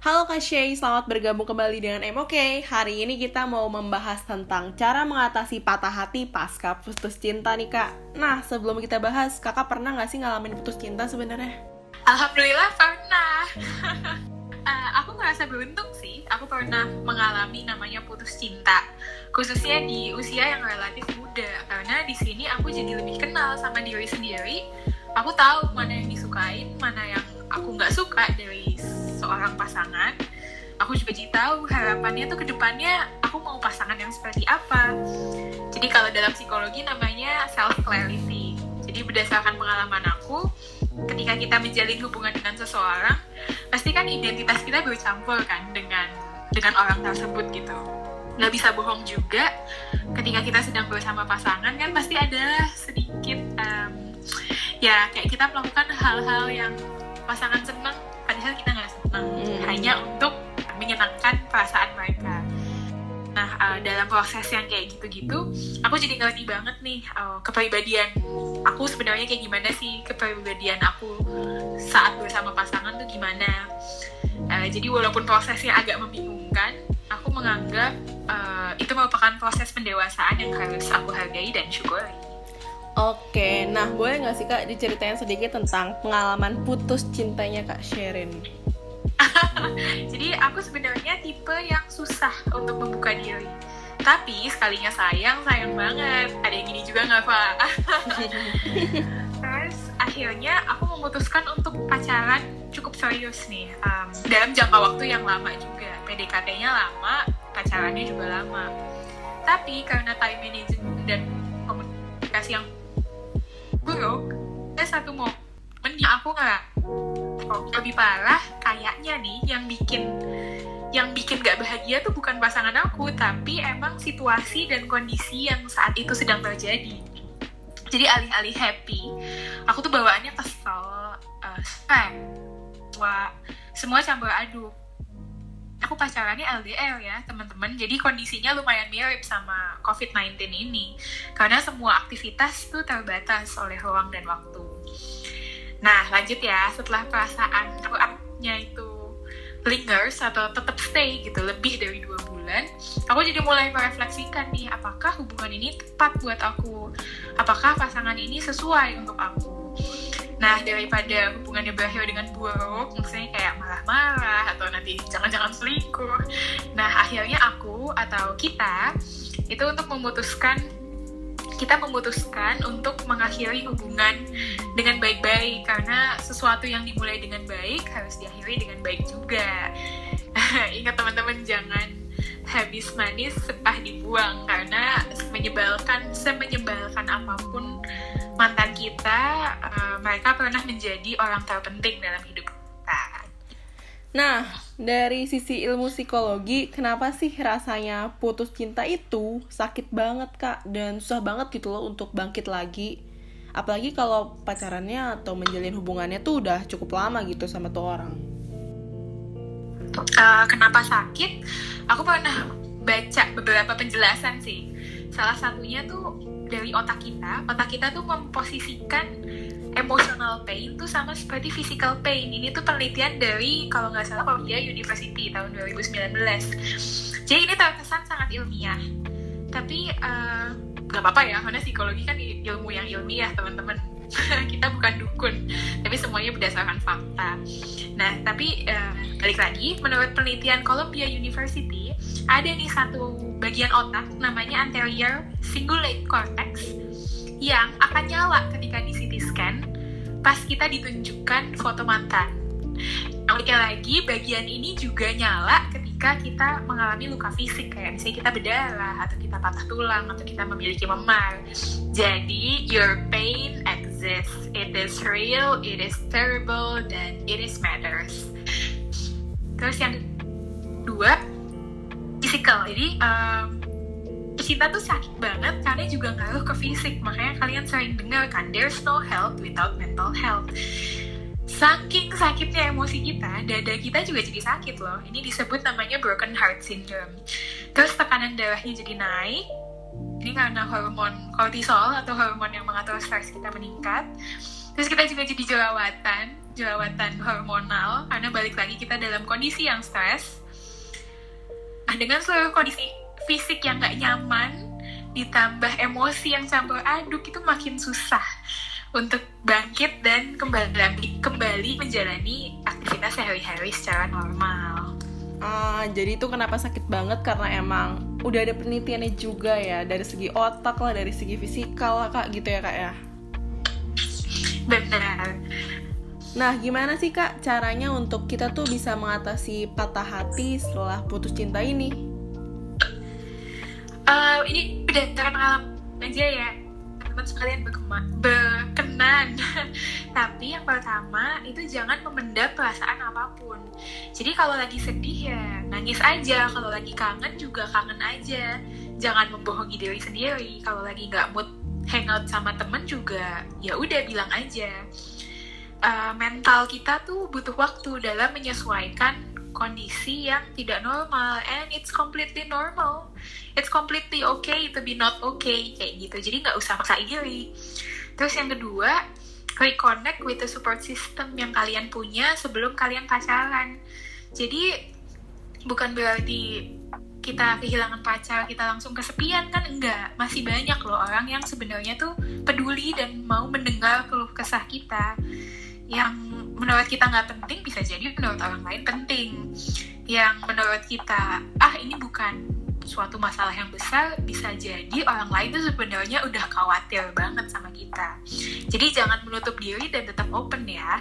Halo Kak Shay, selamat bergabung kembali dengan MOK. Hari ini kita mau membahas tentang cara mengatasi patah hati pasca putus cinta nih Kak. Nah, sebelum kita bahas, Kakak pernah nggak sih ngalamin putus cinta sebenarnya? Alhamdulillah pernah. uh, aku ngerasa beruntung sih. Aku pernah mengalami namanya putus cinta, khususnya di usia yang relatif muda. Karena di sini aku jadi lebih kenal sama diri sendiri. Aku tahu mana yang disukain, mana yang aku nggak suka dari seorang pasangan aku juga jadi tahu harapannya tuh ke depannya aku mau pasangan yang seperti apa. Jadi kalau dalam psikologi namanya self clarity jadi berdasarkan pengalaman aku ketika kita menjalin hubungan dengan seseorang pasti kan identitas kita bercampur kan dengan dengan orang tersebut gitu. Nggak bisa bohong juga ketika kita sedang bersama pasangan kan pasti ada sedikit um, ya kayak kita melakukan hal-hal yang pasangan senang padahal kita nggak hmm. hanya untuk menyenangkan perasaan mereka nah uh, dalam proses yang kayak gitu-gitu aku jadi ngerti banget nih uh, kepribadian aku sebenarnya kayak gimana sih kepribadian aku saat bersama pasangan tuh gimana uh, jadi walaupun prosesnya agak membingungkan aku menganggap uh, itu merupakan proses pendewasaan yang harus aku hargai dan syukuri Oke, nah boleh nggak sih kak diceritain sedikit tentang pengalaman putus cintanya kak Sherin? Jadi aku sebenarnya tipe yang susah untuk membuka diri. Tapi sekalinya sayang, sayang banget. Ada yang gini juga nggak pak? Terus akhirnya aku memutuskan untuk pacaran cukup serius nih. Um, dalam jangka waktu yang lama juga. PDKT-nya lama, pacarannya juga lama. Tapi karena time management dan komunikasi yang buruk ada satu momen yang aku nggak lebih parah kayaknya nih yang bikin yang bikin gak bahagia tuh bukan pasangan aku tapi emang situasi dan kondisi yang saat itu sedang terjadi. Jadi alih-alih happy aku tuh bawaannya kesel uh, stress wah semua campur aduk. Aku pacarannya LDR ya teman-teman. Jadi kondisinya lumayan mirip sama COVID-19 ini. Karena semua aktivitas tuh terbatas oleh ruang dan waktu nah lanjut ya setelah perasaan nya itu lingers atau tetap stay gitu lebih dari dua bulan aku jadi mulai merefleksikan nih apakah hubungan ini tepat buat aku apakah pasangan ini sesuai untuk aku Nah, daripada hubungannya berakhir dengan buruk, maksudnya kayak marah-marah atau nanti jangan-jangan selingkuh. Nah, akhirnya aku atau kita itu untuk memutuskan kita memutuskan untuk mengakhiri hubungan dengan baik-baik karena sesuatu yang dimulai dengan baik harus diakhiri dengan baik juga. Ingat teman-teman jangan habis manis sepah dibuang karena menyebalkan semenyebalkan apa pun mantan kita, uh, mereka pernah menjadi orang terpenting dalam hidup kita. Nah, dari sisi ilmu psikologi, kenapa sih rasanya putus cinta itu sakit banget kak dan susah banget gitu loh untuk bangkit lagi? Apalagi kalau pacarannya atau menjalin hubungannya tuh udah cukup lama gitu sama tuh orang. Uh, kenapa sakit? Aku pernah baca beberapa penjelasan sih. Salah satunya tuh dari otak kita. Otak kita tuh memposisikan emotional pain tuh sama seperti physical pain. Ini tuh penelitian dari kalau nggak salah Columbia University tahun 2019 jadi ini terkesan sangat ilmiah. Tapi uh, nggak apa-apa ya karena psikologi kan ilmu yang ilmiah teman-teman. Kita bukan dukun tapi semuanya berdasarkan fakta. Nah tapi uh, balik lagi menurut penelitian Columbia University ada nih satu bagian otak namanya anterior cingulate cortex yang akan nyala ketika di CT scan pas kita ditunjukkan foto mantan. Uniknya lagi, bagian ini juga nyala ketika kita mengalami luka fisik, kayak misalnya kita berdarah, atau kita patah tulang, atau kita memiliki memar. Jadi, your pain exists. It is real, it is terrible, dan it is matters. Terus yang kedua, physical. Jadi um, cinta tuh sakit banget karena juga ngaruh ke fisik. Makanya kalian sering dengar kan there's no health without mental health. Saking sakitnya emosi kita dada kita juga jadi sakit loh. Ini disebut namanya broken heart syndrome. Terus tekanan darahnya jadi naik. Ini karena hormon kortisol atau hormon yang mengatur stres kita meningkat. Terus kita juga jadi jerawatan jerawatan hormonal. Karena balik lagi kita dalam kondisi yang stres. Dengan seluruh kondisi fisik yang gak nyaman, ditambah emosi yang campur aduk itu makin susah untuk bangkit dan kembali kembali menjalani aktivitas sehari-hari secara normal. Ah, jadi itu kenapa sakit banget karena emang udah ada penelitiannya juga ya dari segi otak lah, dari segi fisikal lah kak gitu ya kak ya. Benar. Nah, gimana sih kak caranya untuk kita tuh bisa mengatasi patah hati setelah putus cinta ini? Uh, ini berdasarkan pengalaman aja ya. Teman sekalian berkenan. Tapi yang pertama itu jangan memendam perasaan apa pun. Jadi kalau lagi sedih ya nangis aja. Kalau lagi kangen juga kangen aja. Jangan membohongi diri sendiri. Kalau lagi nggak mood hangout sama temen juga ya udah bilang aja uh, mental kita tuh butuh waktu dalam menyesuaikan kondisi yang tidak normal. And it's completely normal. It's completely okay to be not okay kayak gitu. Jadi nggak usah maksa diri. Terus yang kedua reconnect with the support system yang kalian punya sebelum kalian pacaran. Jadi bukan berarti kita kehilangan pacar kita langsung kesepian kan enggak. Masih banyak loh orang yang sebenarnya tuh peduli dan mau mendengar keluh kesah kita yang menurut kita nggak penting bisa jadi menurut orang lain penting yang menurut kita ah ini bukan suatu masalah yang besar bisa jadi orang lain tuh sebenarnya udah khawatir banget sama kita. Jadi jangan menutup diri dan tetap open ya.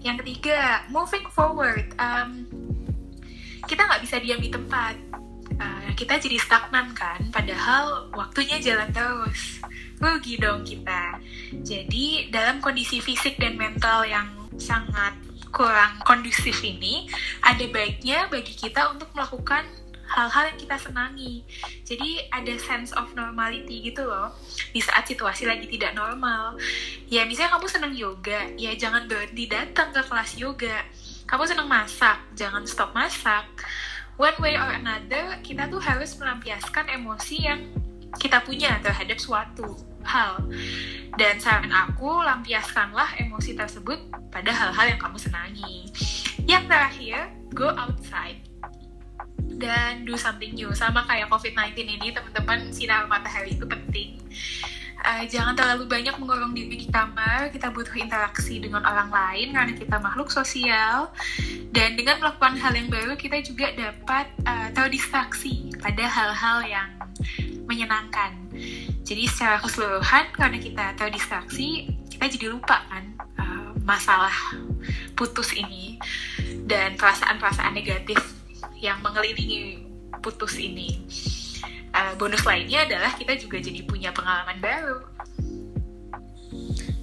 Yang ketiga, moving forward. Um, kita nggak bisa diam di tempat. Uh, kita jadi stagnan kan, padahal waktunya jalan terus. Rugi dong kita. Jadi dalam kondisi fisik dan mental yang sangat kurang kondusif ini, ada baiknya bagi kita untuk melakukan hal-hal yang kita senangi. Jadi ada sense of normality gitu loh di saat situasi lagi tidak normal. Ya misalnya kamu senang yoga, ya jangan berhenti datang ke kelas yoga. Kamu senang masak, jangan stop masak. One way or another, kita tuh harus melampiaskan emosi yang kita punya terhadap suatu hal. Dan saran aku, lampiaskanlah emosi tersebut pada hal-hal yang kamu senangi. Yang terakhir, go outside. Dan do something new. Sama kayak COVID-19 ini teman-teman sinar matahari itu penting. Uh, jangan terlalu banyak mengurung diri di kamar kita butuh interaksi dengan orang lain karena kita makhluk sosial. Dan dengan melakukan hal yang baru kita juga dapat uh, terdistraksi pada hal-hal yang menyenangkan jadi secara keseluruhan karena kita terdistraksi kita jadi lupa kan uh, masalah putus ini dan perasaan-perasaan negatif yang mengelilingi putus ini. Uh, bonus lainnya adalah kita juga jadi punya pengalaman baru.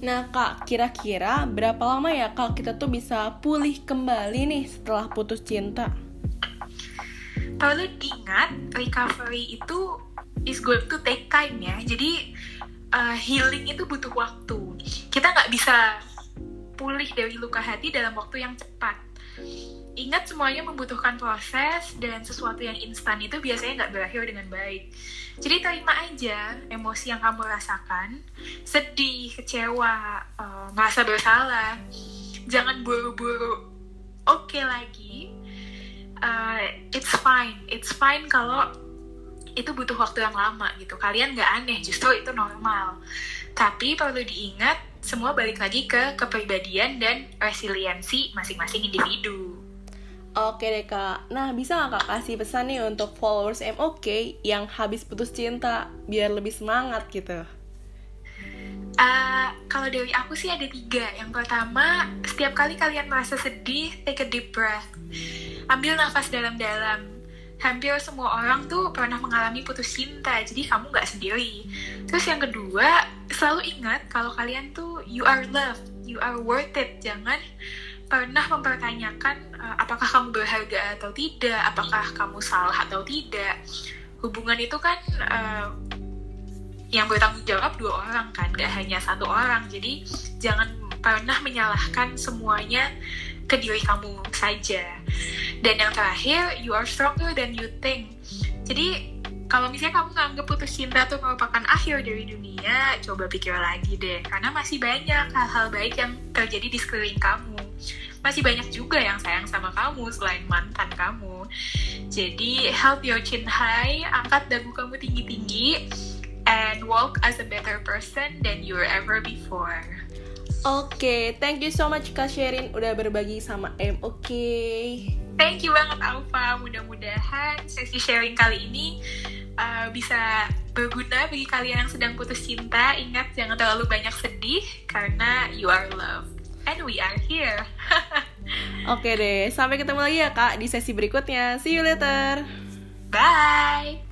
Nah kak, kira-kira berapa lama ya kak kita tuh bisa pulih kembali nih setelah putus cinta? Perlu diingat, recovery itu is going to take time ya. Jadi uh, healing itu butuh waktu. Kita nggak bisa pulih dari luka hati dalam waktu yang cepat ingat semuanya membutuhkan proses dan sesuatu yang instan itu biasanya nggak berakhir dengan baik. Jadi terima aja emosi yang kamu rasakan, sedih, kecewa, uh, merasa bersalah. Jangan buru-buru oke okay lagi. Uh, it's fine, it's fine kalau itu butuh waktu yang lama gitu. Kalian nggak aneh, justru itu normal. Tapi perlu diingat, semua balik lagi ke kepribadian dan resiliensi masing-masing individu. Oke deh kak, nah bisa gak kak kasih pesan nih untuk followers MOK yang habis putus cinta biar lebih semangat gitu? Uh, kalau dari aku sih ada tiga. Yang pertama, setiap kali kalian merasa sedih, take a deep breath. Ambil nafas dalam-dalam. Hampir semua orang tuh pernah mengalami putus cinta, jadi kamu gak sendiri. Terus yang kedua, selalu ingat kalau kalian tuh you are loved, you are worth it. Jangan pernah mempertanyakan uh, apakah kamu berharga atau tidak, apakah kamu salah atau tidak. Hubungan itu kan uh, yang bertanggung jawab dua orang kan, gak hanya satu orang. Jadi jangan pernah menyalahkan semuanya ke diri kamu saja. Dan yang terakhir, you are stronger than you think. Jadi kalau misalnya kamu nganggap putus cinta tuh merupakan akhir dari dunia, coba pikir lagi deh. Karena masih banyak hal-hal baik yang terjadi di sekeliling kamu. Masih banyak juga yang sayang sama kamu selain mantan kamu. Jadi, help your chin high, angkat dagu kamu tinggi-tinggi, and walk as a better person than you were ever before. Oke, okay, thank you so much Kak Sherin udah berbagi sama M. Oke. Okay. Thank you banget Alfa. Mudah-mudahan sesi sharing kali ini uh, bisa berguna bagi kalian yang sedang putus cinta. Ingat jangan terlalu banyak sedih karena you are loved and we are here. Oke deh, sampai ketemu lagi ya kak di sesi berikutnya. See you later. Bye.